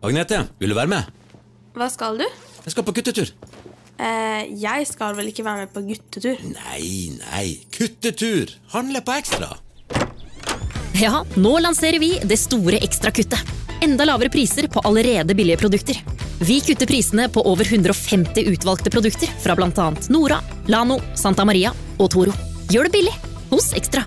Agnete, vil du være med? Hva skal du? Jeg skal på guttetur. Eh, jeg skal vel ikke være med på guttetur? Nei, nei. Kuttetur! Handle på Ekstra. Ja, nå lanserer vi det store ekstrakuttet. Enda lavere priser på allerede billige produkter. Vi kutter prisene på over 150 utvalgte produkter fra bl.a. Nora, Lano, Santa Maria og Toro. Gjør det billig hos Ekstra.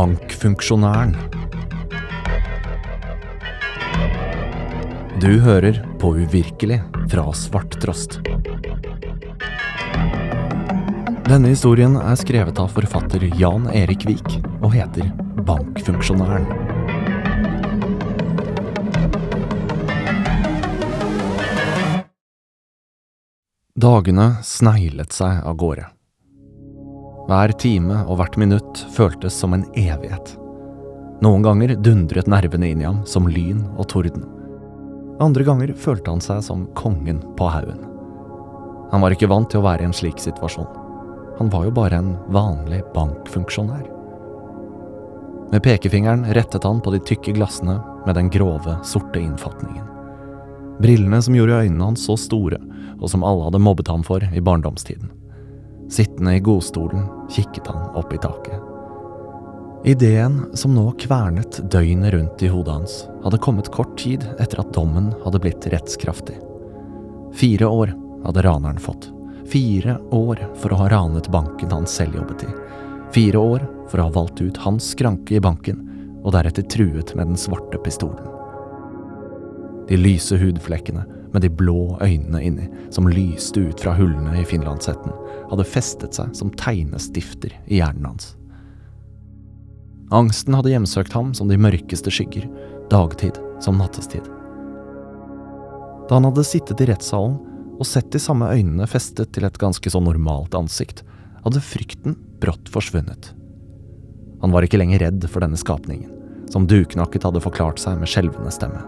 Bankfunksjonæren. Du hører på Uvirkelig fra Svarttrost. Denne historien er skrevet av forfatter Jan Erik Vik og heter Bankfunksjonæren. Dagene sneglet seg av gårde. Hver time og hvert minutt føltes som en evighet. Noen ganger dundret nervene inn i ham som lyn og torden. Andre ganger følte han seg som kongen på haugen. Han var ikke vant til å være i en slik situasjon. Han var jo bare en vanlig bankfunksjonær. Med pekefingeren rettet han på de tykke glassene med den grove, sorte innfatningen. Brillene som gjorde øynene hans så store, og som alle hadde mobbet ham for i barndomstiden. Sittende i godstolen kikket han opp i taket. Ideen som nå kvernet døgnet rundt i hodet hans, hadde kommet kort tid etter at dommen hadde blitt rettskraftig. Fire år hadde raneren fått. Fire år for å ha ranet banken han selv jobbet i. Fire år for å ha valgt ut hans skranke i banken, og deretter truet med den svarte pistolen. De lyse hudflekkene med de blå øynene inni, som lyste ut fra hullene i finlandshetten, hadde festet seg som tegnestifter i hjernen hans. Angsten hadde hjemsøkt ham som de mørkeste skygger, dagtid som nattestid. Da han hadde sittet i rettssalen og sett de samme øynene festet til et ganske så normalt ansikt, hadde frykten brått forsvunnet. Han var ikke lenger redd for denne skapningen, som duknakket hadde forklart seg med skjelvende stemme.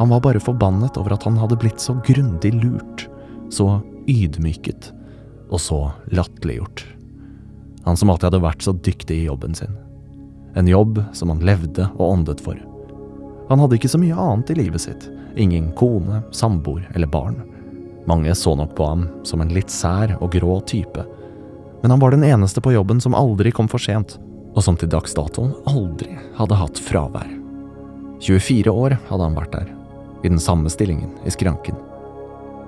Han var bare forbannet over at han hadde blitt så grundig lurt, så ydmyket og så latterliggjort. Han som alltid hadde vært så dyktig i jobben sin. En jobb som han levde og åndet for. Han hadde ikke så mye annet i livet sitt. Ingen kone, samboer eller barn. Mange så nok på ham som en litt sær og grå type. Men han var den eneste på jobben som aldri kom for sent, og som til dags dato aldri hadde hatt fravær. 24 år hadde han vært der, i den samme stillingen i skranken.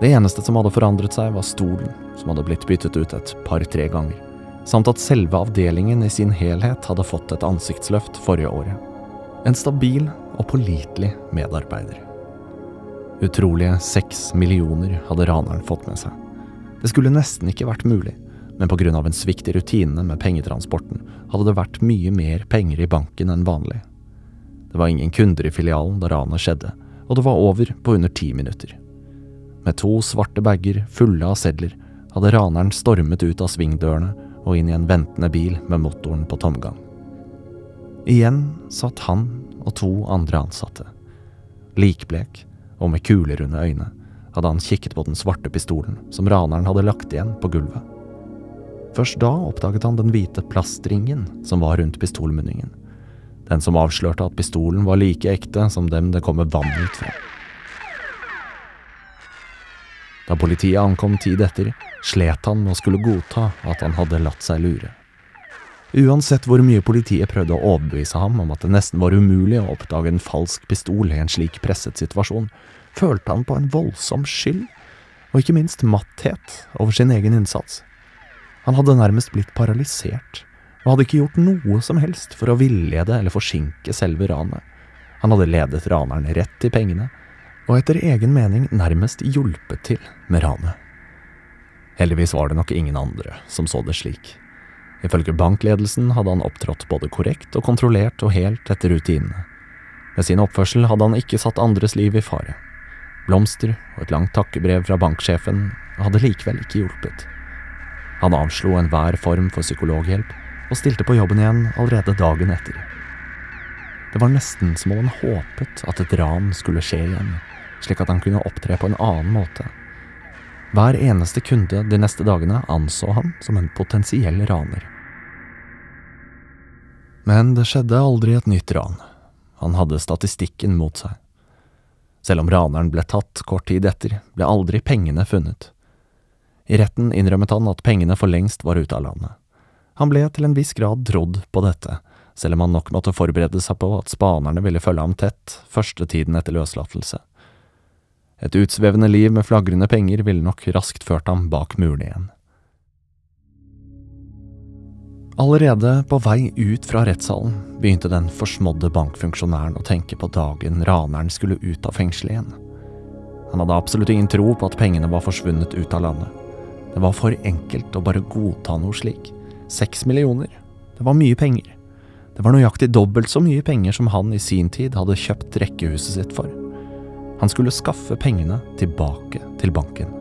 Det eneste som hadde forandret seg, var stolen, som hadde blitt byttet ut et par-tre ganger, samt at selve avdelingen i sin helhet hadde fått et ansiktsløft forrige året. En stabil og pålitelig medarbeider. Utrolige seks millioner hadde raneren fått med seg. Det skulle nesten ikke vært mulig, men av en svikt i rutinene med pengetransporten hadde det vært mye mer penger i banken enn vanlig. Det var ingen kunder i filialen da ranet skjedde, og det var over på under ti minutter. Med to svarte bager fulle av sedler hadde raneren stormet ut av svingdørene og inn i en ventende bil med motoren på tomgang. Igjen satt han og to andre ansatte. Likblek og med kulerunde øyne hadde han kikket på den svarte pistolen som raneren hadde lagt igjen på gulvet. Først da oppdaget han den hvite plastringen som var rundt pistolmunningen. Den som avslørte at pistolen var like ekte som dem det kommer vann ut fra. Da politiet ankom tid etter, slet han med å skulle godta at han hadde latt seg lure. Uansett hvor mye politiet prøvde å overbevise ham om at det nesten var umulig å oppdage en falsk pistol i en slik presset situasjon, følte han på en voldsom skyld, og ikke minst matthet over sin egen innsats. Han hadde nærmest blitt paralysert, og hadde ikke gjort noe som helst for å villede eller forsinke selve ranet. Han hadde ledet raneren rett til pengene, og etter egen mening nærmest hjulpet til med ranet. Heldigvis var det nok ingen andre som så det slik. Ifølge bankledelsen hadde han opptrådt både korrekt og kontrollert og helt etter rutinene. Med sin oppførsel hadde han ikke satt andres liv i fare. Blomster og et langt takkebrev fra banksjefen hadde likevel ikke hjulpet. Han avslo enhver form for psykologhjelp og stilte på jobben igjen allerede dagen etter. Det var nesten som om han håpet at et ran skulle skje igjen, slik at han kunne opptre på en annen måte. Hver eneste kunde de neste dagene anså han som en potensiell raner. Men det skjedde aldri et nytt ran. Han hadde statistikken mot seg. Selv om raneren ble tatt kort tid etter, ble aldri pengene funnet. I retten innrømmet han at pengene for lengst var ute av landet. Han ble til en viss grad trodd på dette, selv om han nok måtte forberede seg på at spanerne ville følge ham tett første tiden etter løslatelse. Et utsvevende liv med flagrende penger ville nok raskt ført ham bak murene igjen. Allerede på vei ut fra rettssalen begynte den forsmådde bankfunksjonæren å tenke på dagen raneren skulle ut av fengselet igjen. Han hadde absolutt ingen tro på at pengene var forsvunnet ut av landet. Det var for enkelt å bare godta noe slik. Seks millioner. Det var mye penger. Det var nøyaktig dobbelt så mye penger som han i sin tid hadde kjøpt rekkehuset sitt for. Han skulle skaffe pengene tilbake til banken.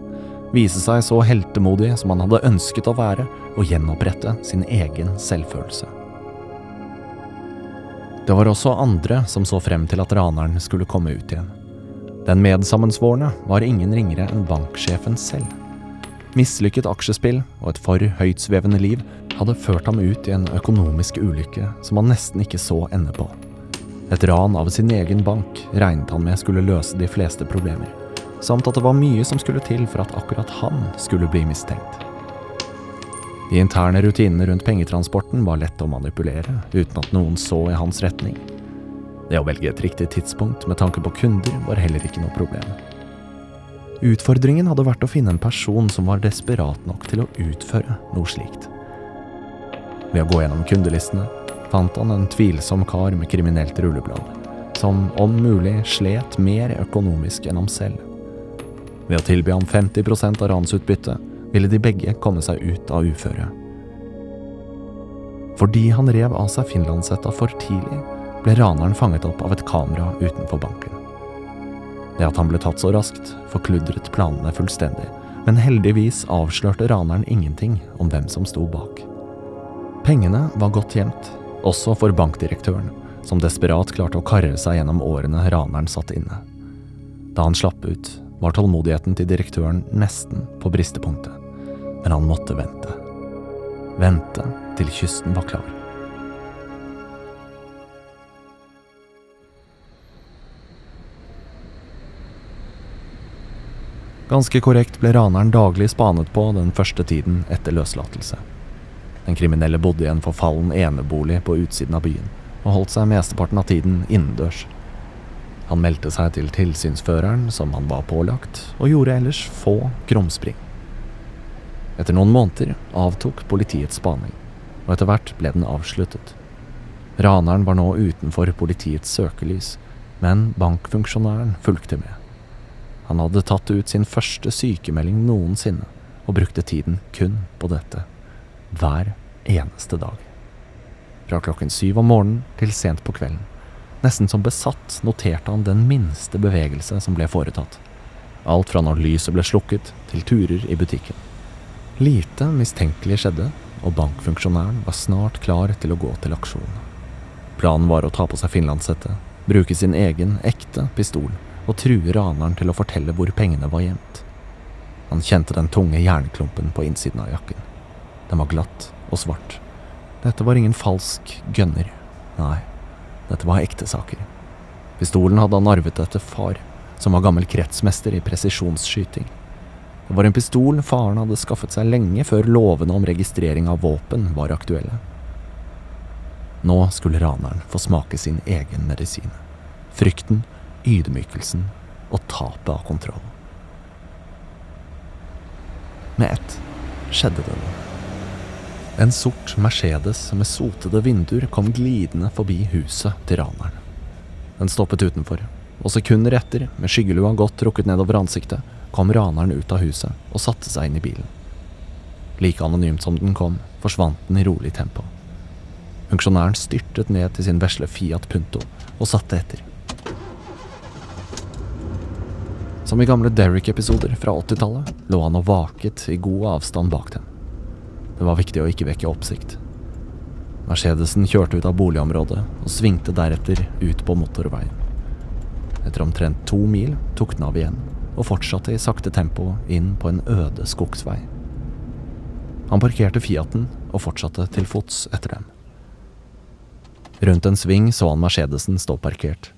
Vise seg så heltemodig som han hadde ønsket å være, og gjenopprette sin egen selvfølelse. Det var også andre som så frem til at raneren skulle komme ut igjen. Den medsammensvorne var ingen ringere enn banksjefen selv. Mislykket aksjespill og et for høytsvevende liv hadde ført ham ut i en økonomisk ulykke som han nesten ikke så ende på. Et ran av sin egen bank regnet han med skulle løse de fleste problemer, samt at det var mye som skulle til for at akkurat han skulle bli mistenkt. De interne rutinene rundt pengetransporten var lett å manipulere, uten at noen så i hans retning. Det å velge et riktig tidspunkt med tanke på kunder var heller ikke noe problem. Utfordringen hadde vært å finne en person som var desperat nok til å utføre noe slikt. Ved å gå gjennom kundelistene fant han en tvilsom kar med kriminelt rulleblad, som om mulig slet mer økonomisk enn ham selv. Ved å tilby ham 50% av ransutbyttet ville de begge komme seg ut av uføret. Fordi han rev av seg finlandshetta for tidlig, ble raneren fanget opp av et kamera utenfor banken. Det at han ble tatt så raskt, forkludret planene fullstendig, men heldigvis avslørte raneren ingenting om hvem som sto bak. Pengene var godt gjemt, også for bankdirektøren, som desperat klarte å karre seg gjennom årene raneren satt inne. Da han slapp ut, var tålmodigheten til direktøren nesten på bristepunktet, men han måtte vente. Vente til kysten var klar. Ganske korrekt ble raneren daglig spanet på den første tiden etter løslatelse. Den kriminelle bodde i en forfallen enebolig på utsiden av byen, og holdt seg mesteparten av tiden innendørs. Han meldte seg til tilsynsføreren som han var pålagt, og gjorde ellers få krumspring. Etter noen måneder avtok politiets spaning, og etter hvert ble den avsluttet. Raneren var nå utenfor politiets søkelys, men bankfunksjonæren fulgte med. Han hadde tatt ut sin første sykemelding noensinne, og brukte tiden kun på dette hver eneste dag. Fra klokken syv om morgenen til sent på kvelden. Nesten som besatt noterte han den minste bevegelse som ble foretatt. Alt fra når lyset ble slukket, til turer i butikken. Lite mistenkelig skjedde, og bankfunksjonæren var snart klar til å gå til aksjon. Planen var å ta på seg finlandshette, bruke sin egen, ekte pistol og truer raneren til å fortelle hvor pengene var gjemt. Han kjente den tunge jernklumpen på innsiden av jakken. Den var glatt og svart. Dette var ingen falsk gønner. Nei, dette var ekte saker. Pistolen hadde han arvet etter far, som var gammel kretsmester i presisjonsskyting. Det var en pistol faren hadde skaffet seg lenge før lovene om registrering av våpen var aktuelle. Nå skulle raneren få smake sin egen medisin. Frykten, ydmykelsen og tapet av kontroll. Med ett skjedde det noe. En sort Mercedes med sotede vinduer kom glidende forbi huset til raneren. Den stoppet utenfor, og sekunder etter, med skyggelua godt trukket nedover ansiktet, kom raneren ut av huset og satte seg inn i bilen. Like anonymt som den kom, forsvant den i rolig tempo. Funksjonæren styrtet ned til sin vesle Fiat Punto og satte etter. Som i gamle Derrick-episoder fra 80-tallet lå han og vaket i god avstand bak dem. Det var viktig å ikke vekke oppsikt. Mercedesen kjørte ut av boligområdet og svingte deretter ut på motorveien. Etter omtrent to mil tok den av igjen og fortsatte i sakte tempo inn på en øde skogsvei. Han parkerte Fiaten og fortsatte til fots etter dem. Rundt en sving så han Mercedesen stå parkert.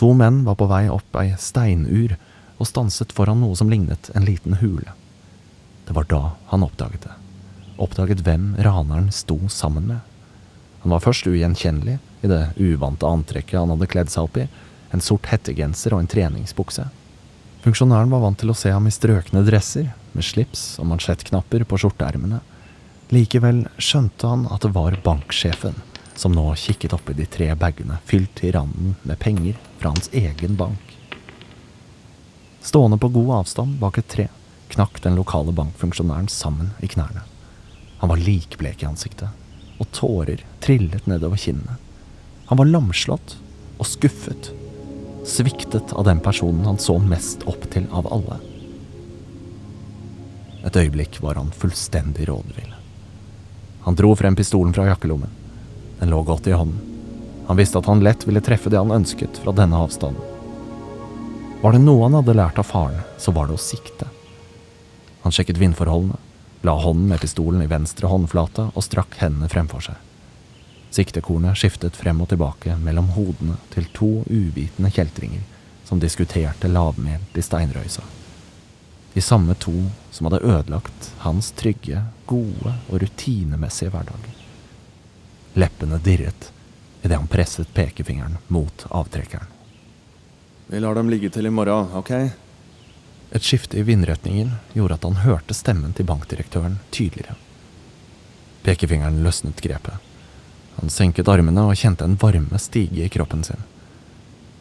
To menn var på vei opp ei steinur og stanset foran noe som lignet en liten hule. Det var da han oppdaget det. Oppdaget hvem raneren sto sammen med. Han var først ugjenkjennelig i det uvante antrekket han hadde kledd seg opp i, en sort hettegenser og en treningsbukse. Funksjonæren var vant til å se ham i strøkne dresser, med slips og mansjettknapper på skjorteermene. Likevel skjønte han at det var banksjefen, som nå kikket oppi de tre bagene fylt til randen med penger fra hans egen bank. Stående på god avstand bak et tre knakk den lokale bankfunksjonæren sammen i knærne. Han var likblek i ansiktet, og tårer trillet nedover kinnene. Han var lamslått og skuffet, sviktet av den personen han så mest opp til av alle. Et øyeblikk var han fullstendig rådvill. Han dro frem pistolen fra jakkelommen. Den lå godt i hånden. Han visste at han lett ville treffe det han ønsket fra denne avstanden. Var det noe han hadde lært av faren, så var det å sikte. Han sjekket vindforholdene, la hånden med pistolen i venstre håndflate og strakk hendene fremfor seg. Siktekornet skiftet frem og tilbake mellom hodene til to uvitende kjeltringer som diskuterte lavmælt i steinrøysa. De samme to som hadde ødelagt hans trygge, gode og rutinemessige hverdag. Leppene dirret idet han presset pekefingeren mot avtrekkeren. Vi lar dem ligge til i morgen, ok? Et skifte i vindretningen gjorde at han hørte stemmen til bankdirektøren tydeligere. Pekefingeren løsnet grepet. Han senket armene og kjente en varme stige i kroppen sin.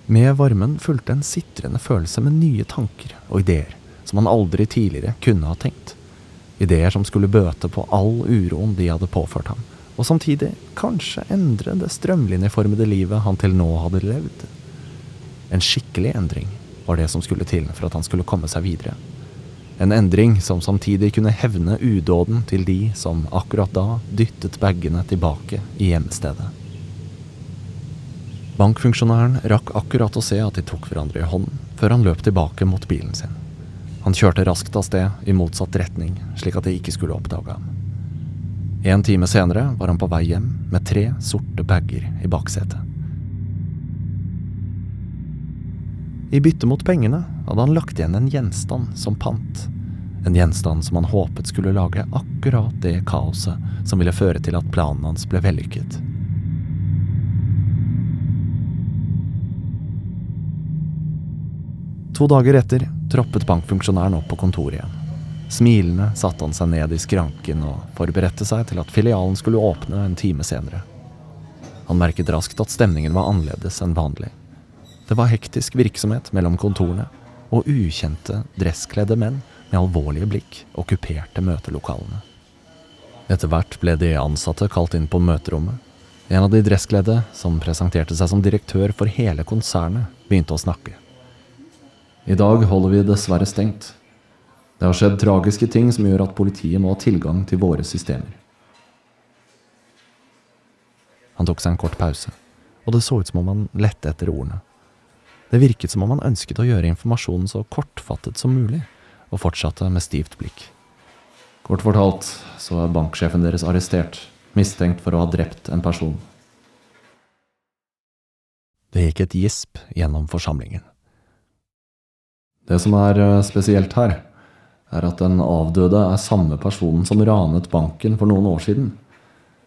Med varmen fulgte en sitrende følelse med nye tanker og ideer som han aldri tidligere kunne ha tenkt. Ideer som skulle bøte på all uroen de hadde påført ham, og samtidig kanskje endre det strømlinjeformede livet han til nå hadde levd. En skikkelig endring var det som skulle til for at han skulle komme seg videre. En endring som samtidig kunne hevne udåden til de som akkurat da dyttet bagene tilbake i hjemstedet. Bankfunksjonæren rakk akkurat å se at de tok hverandre i hånden, før han løp tilbake mot bilen sin. Han kjørte raskt av sted i motsatt retning, slik at de ikke skulle oppdage ham. En time senere var han på vei hjem med tre sorte bager i baksetet. I bytte mot pengene hadde han lagt igjen en gjenstand som pant. En gjenstand som han håpet skulle lage akkurat det kaoset som ville føre til at planen hans ble vellykket. To dager etter troppet bankfunksjonæren opp på kontoret igjen. Smilende satte han seg ned i skranken og forberedte seg til at filialen skulle åpne en time senere. Han merket raskt at stemningen var annerledes enn vanlig. Det var hektisk virksomhet mellom kontorene, og ukjente, dresskledde menn med alvorlige blikk okkuperte møtelokalene. Etter hvert ble de ansatte kalt inn på møterommet. En av de dresskledde, som presenterte seg som direktør for hele konsernet, begynte å snakke. I dag holder vi dessverre stengt. Det har skjedd tragiske ting som gjør at politiet må ha tilgang til våre systemer. Han tok seg en kort pause, og det så ut som om han lette etter ordene. Det virket som om han ønsket å gjøre informasjonen så kortfattet som mulig, og fortsatte med stivt blikk. Kort fortalt så er banksjefen deres arrestert, mistenkt for å ha drept en person. Det gikk et gisp gjennom forsamlingen. Det som er eh, spesielt her, er at den avdøde er samme personen som ranet banken for noen år siden.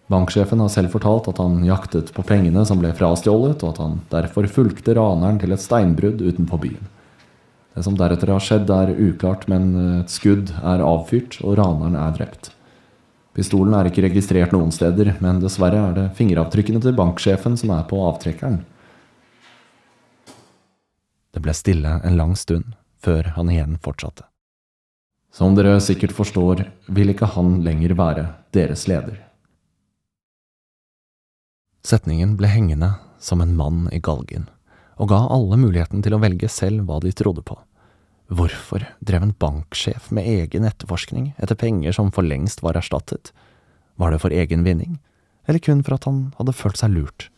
Banksjefen har selv fortalt at han jaktet på pengene som ble frastjålet, og at han derfor fulgte raneren til et steinbrudd utenfor byen. Det som deretter har skjedd, er uklart, men et skudd er avfyrt, og raneren er drept. Pistolen er ikke registrert noen steder, men dessverre er det fingeravtrykkene til banksjefen som er på avtrekkeren. Det ble stille en lang stund, før han igjen fortsatte. Som dere sikkert forstår, vil ikke han lenger være deres leder. Setningen ble hengende som en mann i galgen, og ga alle muligheten til å velge selv hva de trodde på. Hvorfor drev en banksjef med egen etterforskning etter penger som for lengst var erstattet? Var det for egen vinning, eller kun for at han hadde følt seg lurt?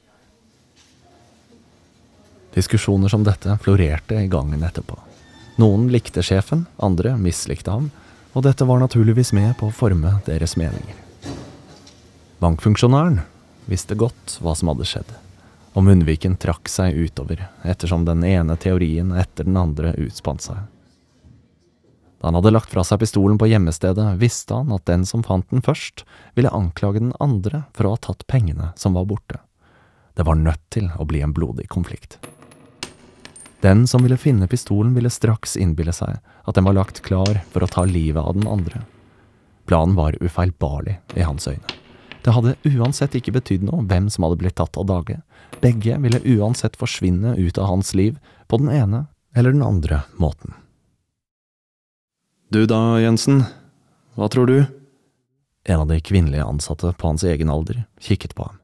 Diskusjoner som dette florerte i gangen etterpå. Noen likte sjefen, andre mislikte ham, og dette var naturligvis med på å forme deres meninger. Bankfunksjonæren visste godt hva som hadde skjedd, og munnviken trakk seg utover ettersom den ene teorien etter den andre utspant seg. Da han hadde lagt fra seg pistolen på gjemmestedet, visste han at den som fant den først, ville anklage den andre for å ha tatt pengene som var borte. Det var nødt til å bli en blodig konflikt. Den som ville finne pistolen, ville straks innbille seg at den var lagt klar for å ta livet av den andre. Planen var ufeilbarlig i hans øyne. Det hadde uansett ikke betydd noe hvem som hadde blitt tatt av dage. Begge ville uansett forsvinne ut av hans liv på den ene eller den andre måten. Du da, Jensen, hva tror du? En av de kvinnelige ansatte på hans egen alder kikket på ham.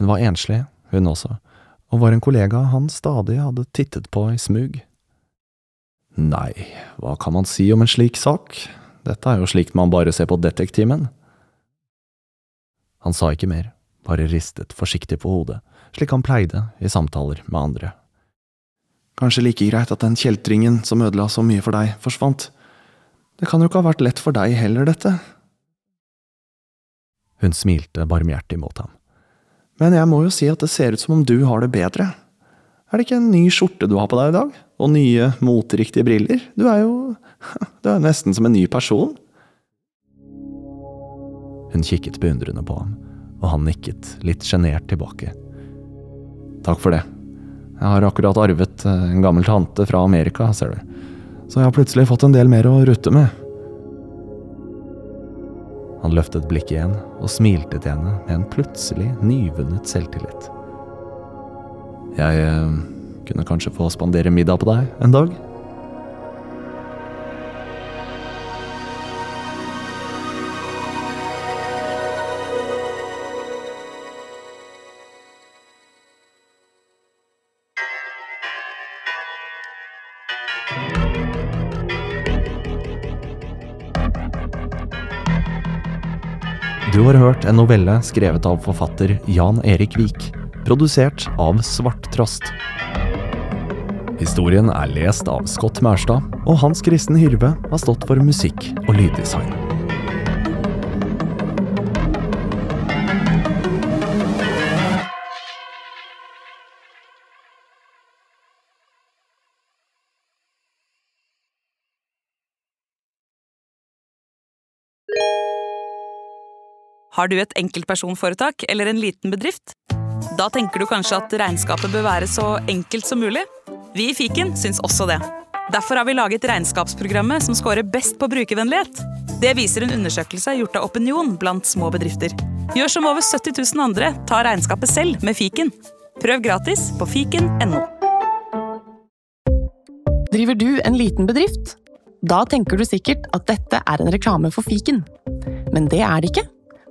Hun var enslig, hun også, og var en kollega han stadig hadde tittet på i smug. Nei, hva kan man si om en slik sak, dette er jo slikt man bare ser på Detektimen. Han sa ikke mer, bare ristet forsiktig på hodet, slik han pleide i samtaler med andre. Kanskje like greit at den kjeltringen som ødela så mye for deg, forsvant. Det kan jo ikke ha vært lett for deg heller, dette. Hun smilte barmhjertig mot ham. Men jeg må jo si at det ser ut som om du har det bedre. Er det ikke en ny skjorte du har på deg i dag? Og nye, moteriktige briller? Du er jo… Du er nesten som en ny person. Hun kikket beundrende på ham, og han nikket, litt sjenert tilbake. Takk for det. Jeg har akkurat arvet en gammel tante fra Amerika, ser du så jeg har plutselig fått en del mer å rutte med. Han løftet blikket igjen og smilte til henne med en plutselig nyvunnet selvtillit. Jeg eh, kunne kanskje få spandere middag på deg en dag? Du har hørt en novelle skrevet av forfatter Jan Erik Vik, produsert av Svarttrost. Historien er lest av Scott Mærstad, og Hans Kristen Hyrve har stått for musikk og lyddesign. Har du et enkeltpersonforetak eller en liten bedrift? Da tenker du kanskje at regnskapet bør være så enkelt som mulig? Vi i Fiken syns også det. Derfor har vi laget regnskapsprogrammet som scorer best på brukervennlighet. Det viser en undersøkelse gjort av Opinion blant små bedrifter. Gjør som over 70 000 andre, ta regnskapet selv med Fiken. Prøv gratis på fiken.no. Driver du en liten bedrift? Da tenker du sikkert at dette er en reklame for fiken. Men det er det ikke,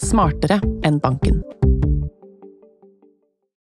smartere enn banken.